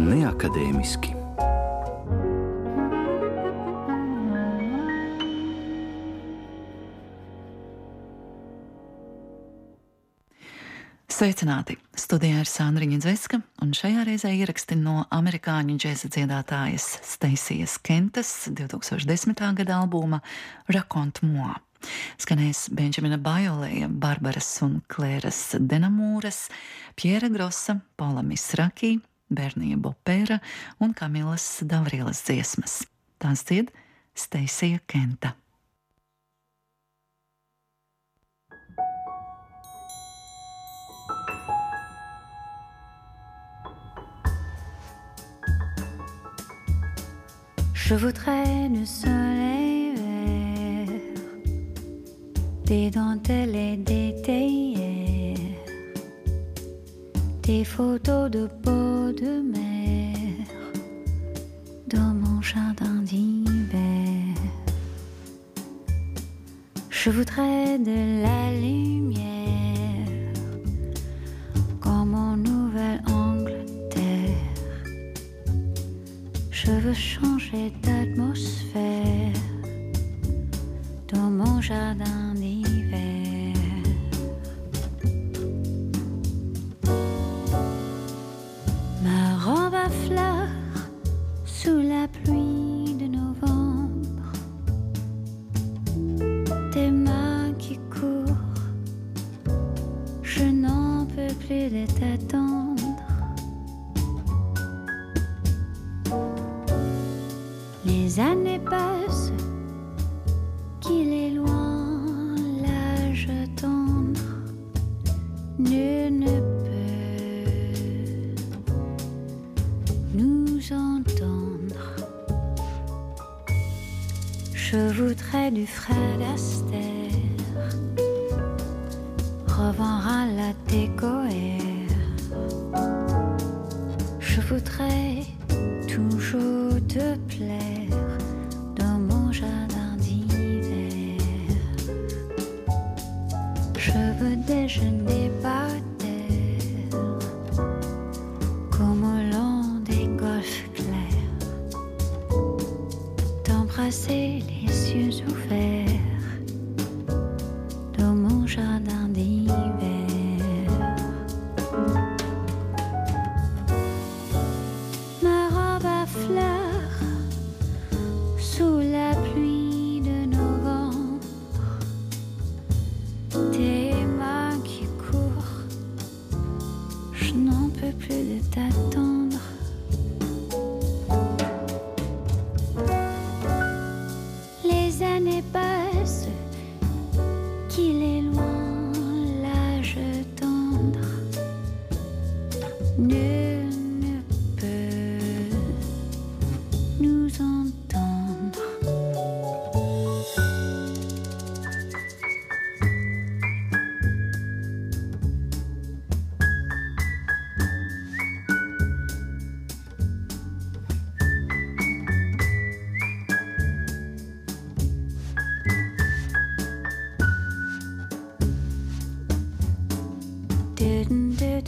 neakadēmiski. Sveicināti! Studijā ir Sandriņa Zveska, un šajā reizē ieraksti no amerikāņu džēza dziedātājas Steisijas Kentas 2010. gada albuma Rakont Moa. Skanēs Benžamina Bajolēja, Barbaras un Klēras Denamūras, Piera Grossa, Paula Misraki, Bernija Bopēra un Kamilas Davrielas dziesmas. Tās dzied Steisija Kenta. Je voudrais du soleil vert, des dentelles et des théières, des photos de peau de mer dans mon jardin d'hiver. Je voudrais de la lumière comme en Nouvelle-Angleterre. Je veux changer d'atmosphère dans mon jardin Les années passent,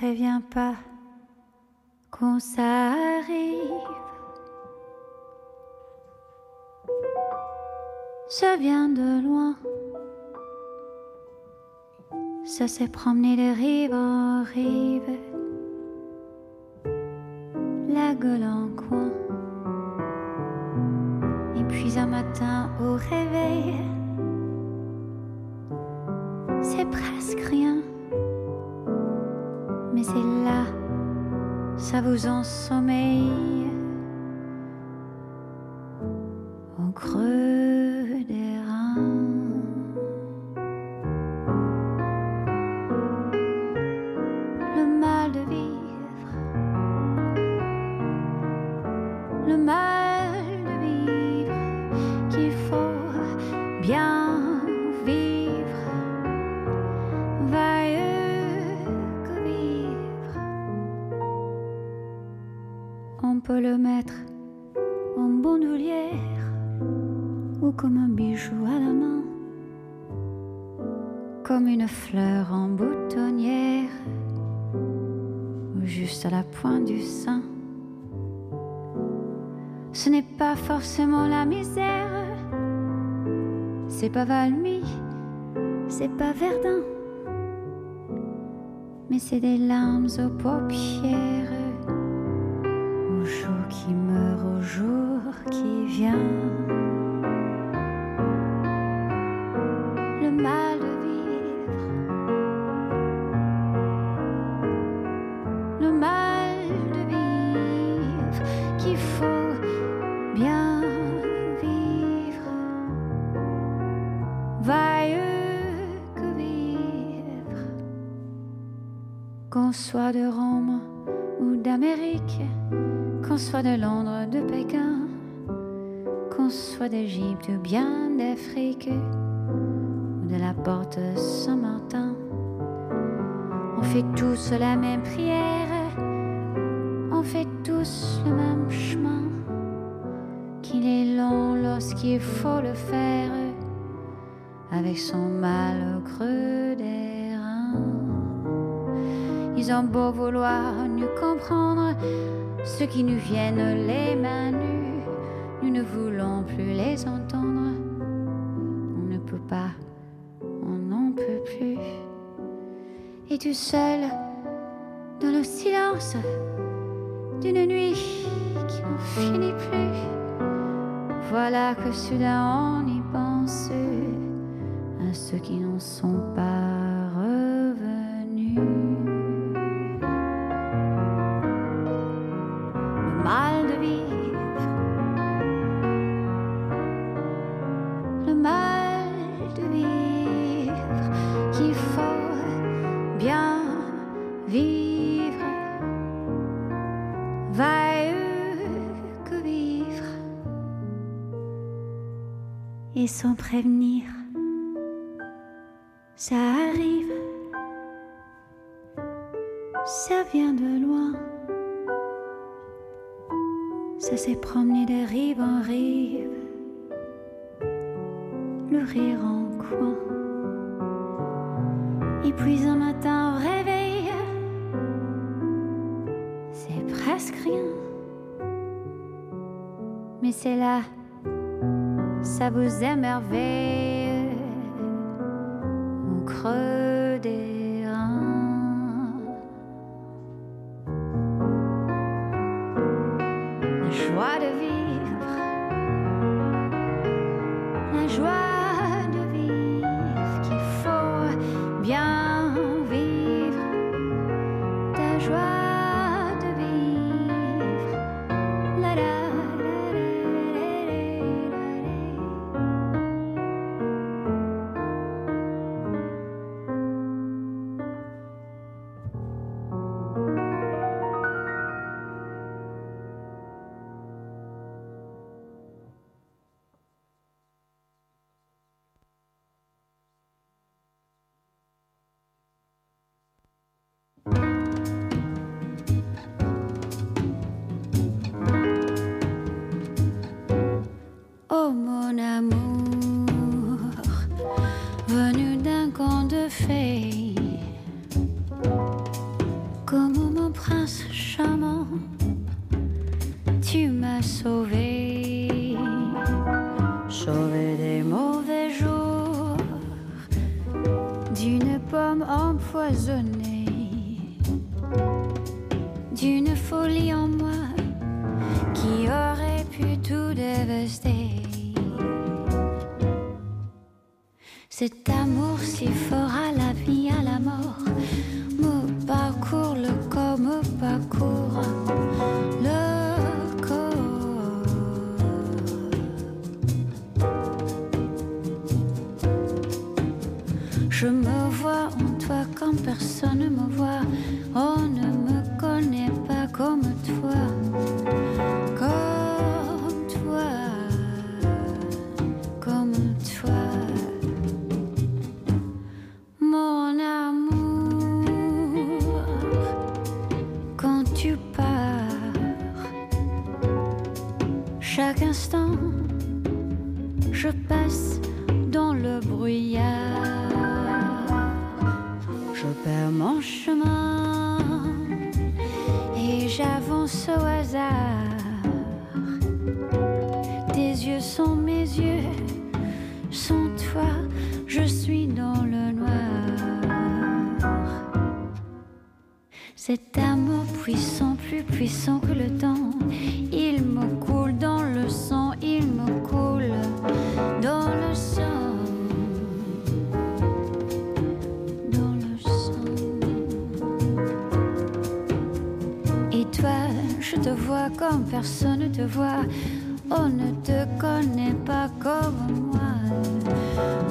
prévient pas quand ça arrive. Ça vient de loin. Ça s'est promené de rive en rive. La gueule en coin. Et puis un matin au réveil, vous ensommeille. Au comme une fleur en boutonnière ou juste à la pointe du sein. Ce n'est pas forcément la misère, c'est pas Valmy, c'est pas Verdun, mais c'est des larmes aux paupières jour qui meurt au jour qui vient. Soit d'Égypte ou bien d'Afrique, ou de la porte Saint-Martin, on fait tous la même prière, on fait tous le même chemin, qu'il est long lorsqu'il faut le faire, avec son mal au creux des reins. Ils ont beau vouloir nous comprendre, ceux qui nous viennent les mains plus les entendre. On ne peut pas, on n'en peut plus. Et tout seul, dans le silence d'une nuit qui n'en finit plus, voilà que soudain on y pense à ceux qui n'en sont pas sans prévenir. Ça arrive, ça vient de loin. Ça s'est promené de rive en rive, le rire en coin. Et puis un matin au réveil, c'est presque rien. Mais c'est là ça vous émerveille. Au creux des comme comme personne ne te voit. On ne te connaît pas comme moi.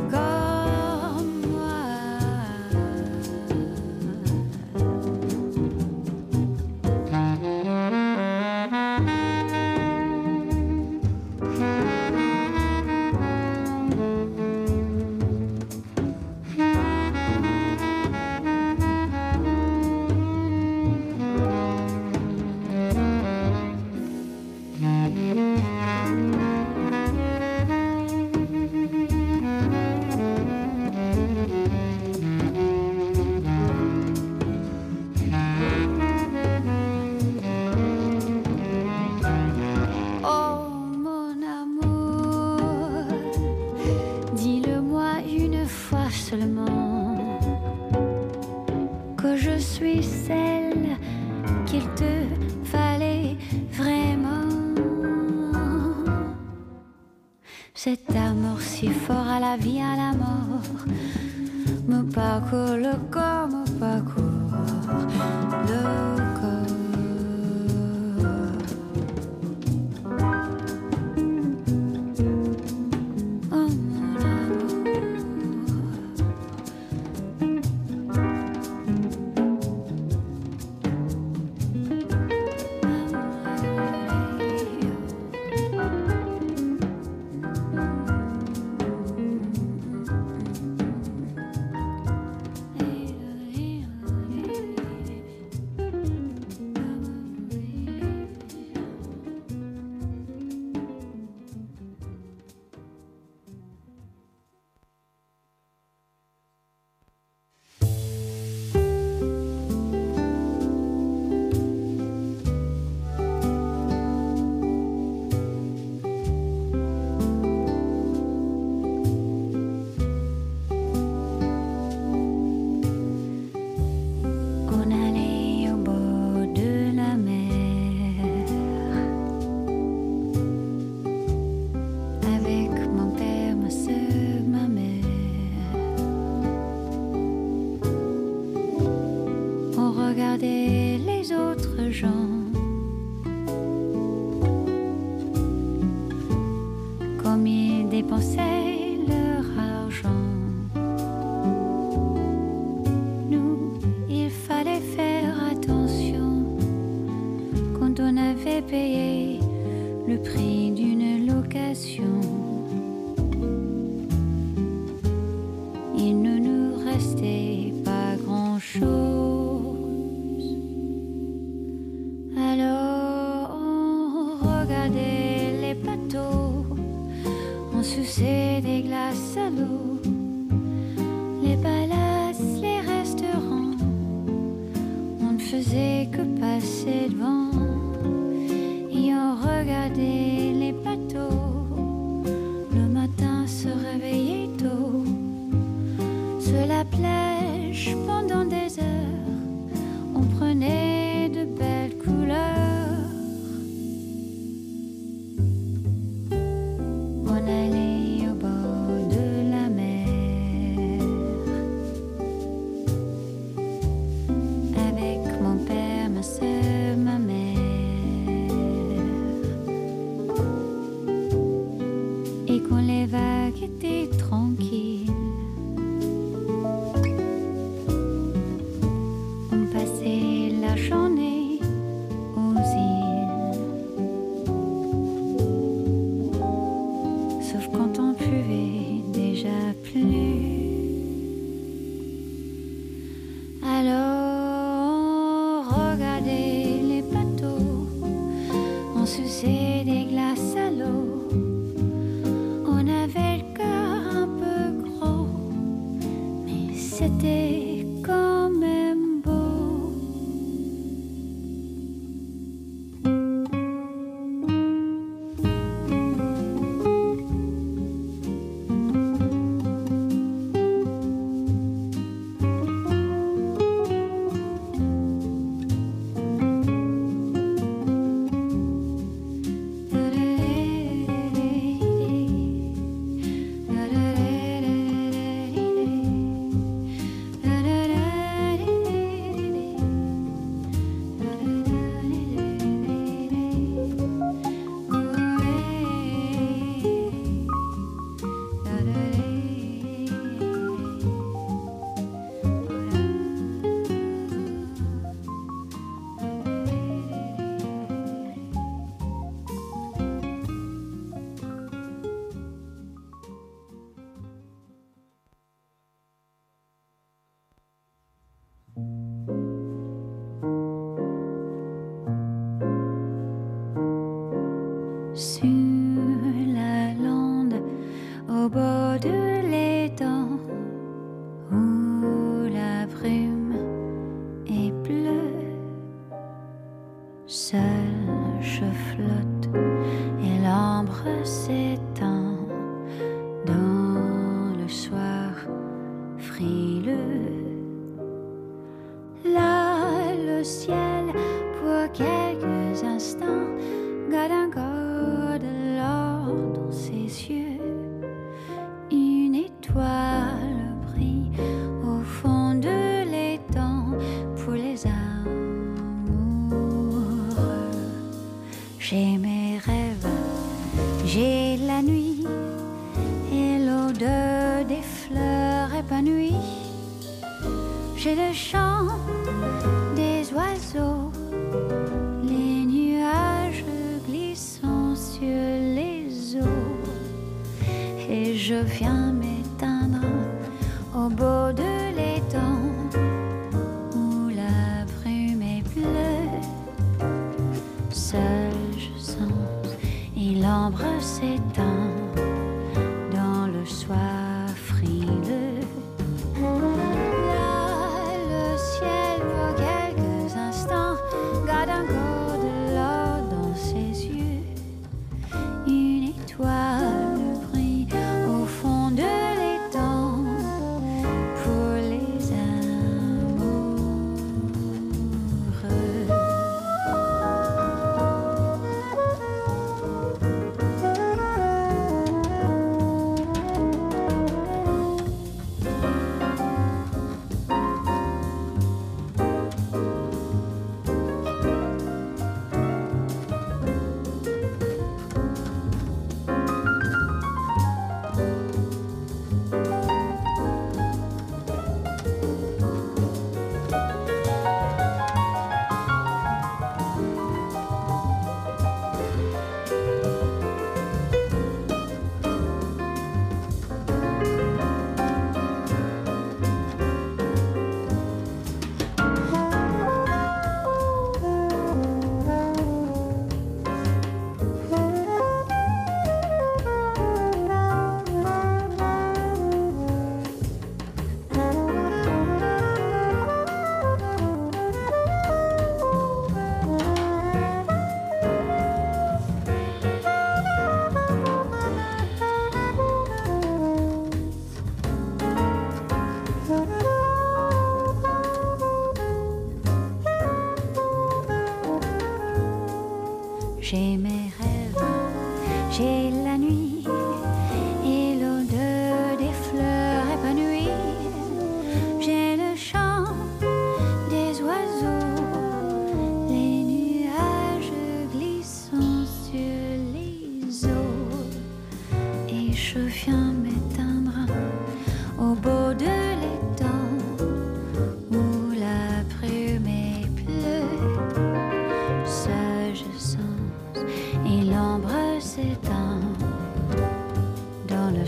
soon. des fleurs épanouies. J'ai le chant des oiseaux, les nuages glissant sur les eaux. Et je viens m'éteindre au beau de l'étang où la brume est bleue. Seul je sens, et l'ombre s'éteint.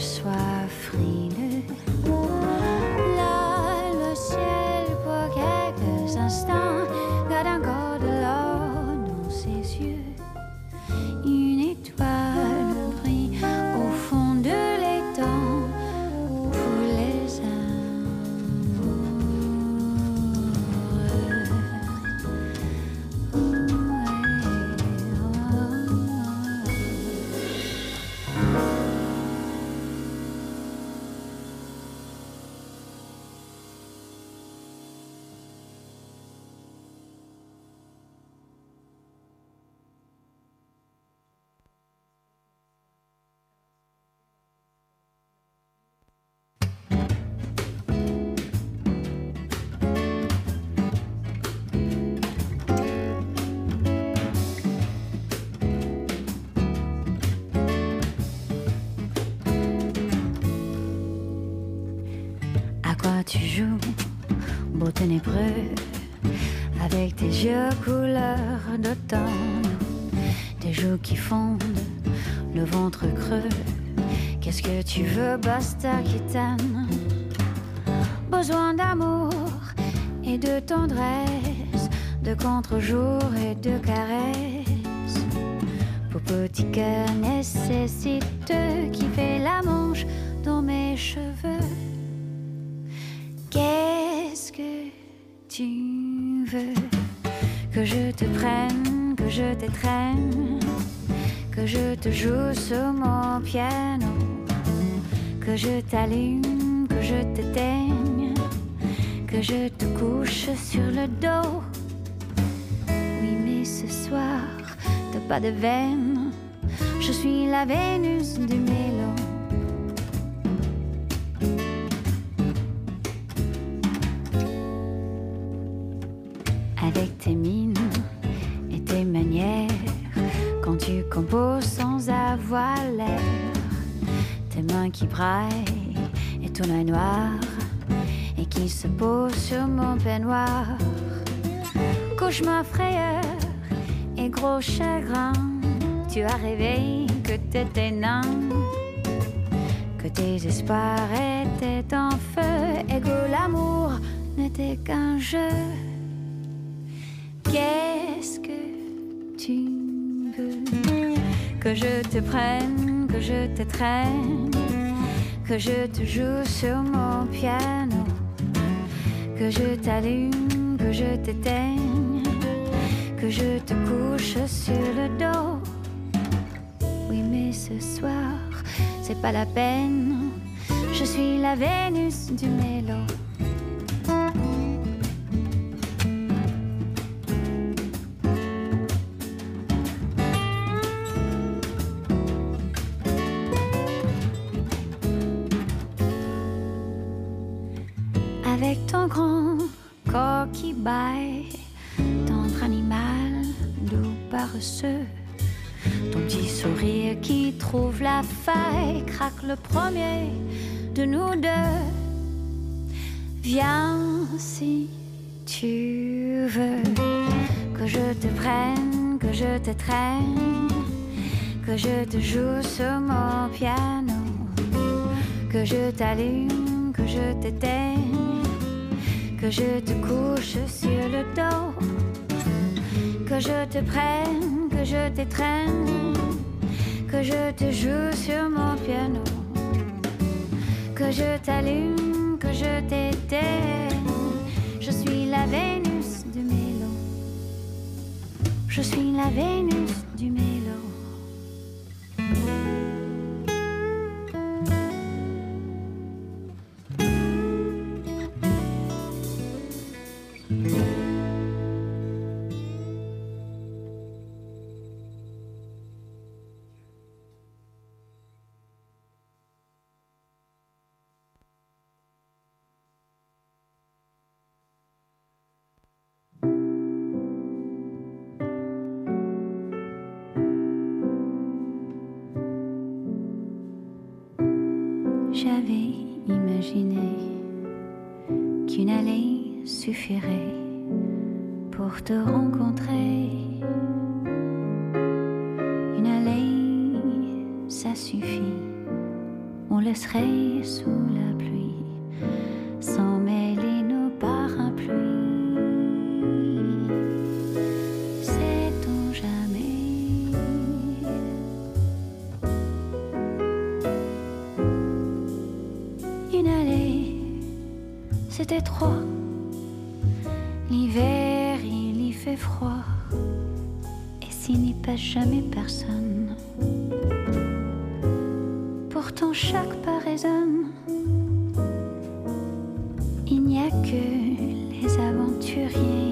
sois free. avec tes yeux couleur d'automne, des joues qui fondent, le ventre creux. Qu'est-ce que tu veux, basta qui t'aime? Besoin d'amour et de tendresse, de contre-jour et de caresses. Pour petit nécessiteux qui fait la manche dans mes cheveux. Que je te prenne, que je t'étreigne, que je te joue sur mon piano, que je t'allume, que je t'éteigne, que je te couche sur le dos. Oui, mais ce soir, t'as pas de veine, je suis la Vénus du mélo. Qui braillent et ton noir, et qui se pose sur mon peignoir. Cauchemar frayeur et gros chagrin, tu as rêvé que t'étais nain, que tes espoirs étaient en feu, et que l'amour n'était qu'un jeu. Qu'est-ce que tu veux Que je te prenne, que je te traîne, que je te joue sur mon piano, que je t'allume, que je t'éteigne, que je te couche sur le dos. Oui, mais ce soir, c'est pas la peine, je suis la Vénus du mélo. Le premier de nous deux. Viens si tu veux que je te prenne, que je te traîne, que je te joue sur mon piano, que je t'allume, que je t'éteigne, que je te couche sur le dos, que je te prenne, que je t'étreigne, que je te joue sur mon piano, que je t'allume, que je t'éteigne. Je suis la Vénus du mélo. Je suis la Vénus J'avais imaginé qu'une allée suffirait pour te rencontrer. Une allée, ça suffit. On laisserait sous la pluie Il n'y a que les aventuriers.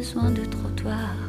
Besoin de trottoir.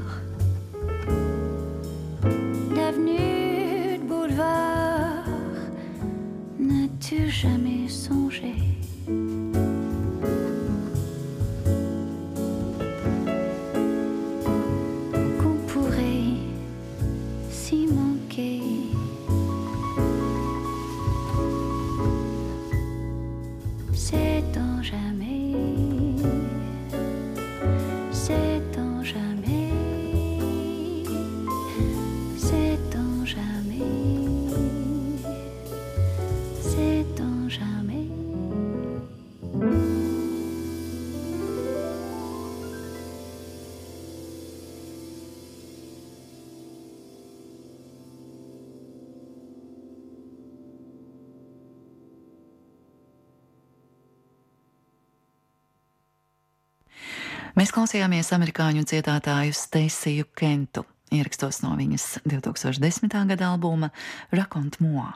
Mēs klausījāmies amerikāņu dziedātāju Steisiju Kentu. Ierakstos no viņas 2010. gada albuma Rakont Moā,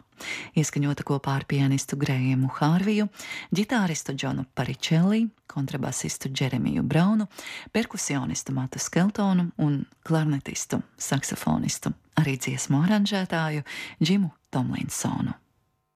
ieskaņota kopā ar pianistu Grējumu Hārviju, ģitāristu Džonu Paričelli, kontrabasistu Džeremiju Braunu, perkusionistu Matu Skeltonu un klarnetistu, saksofonistu, arī dziesmu aranžētāju Džimu Tomlinsonu.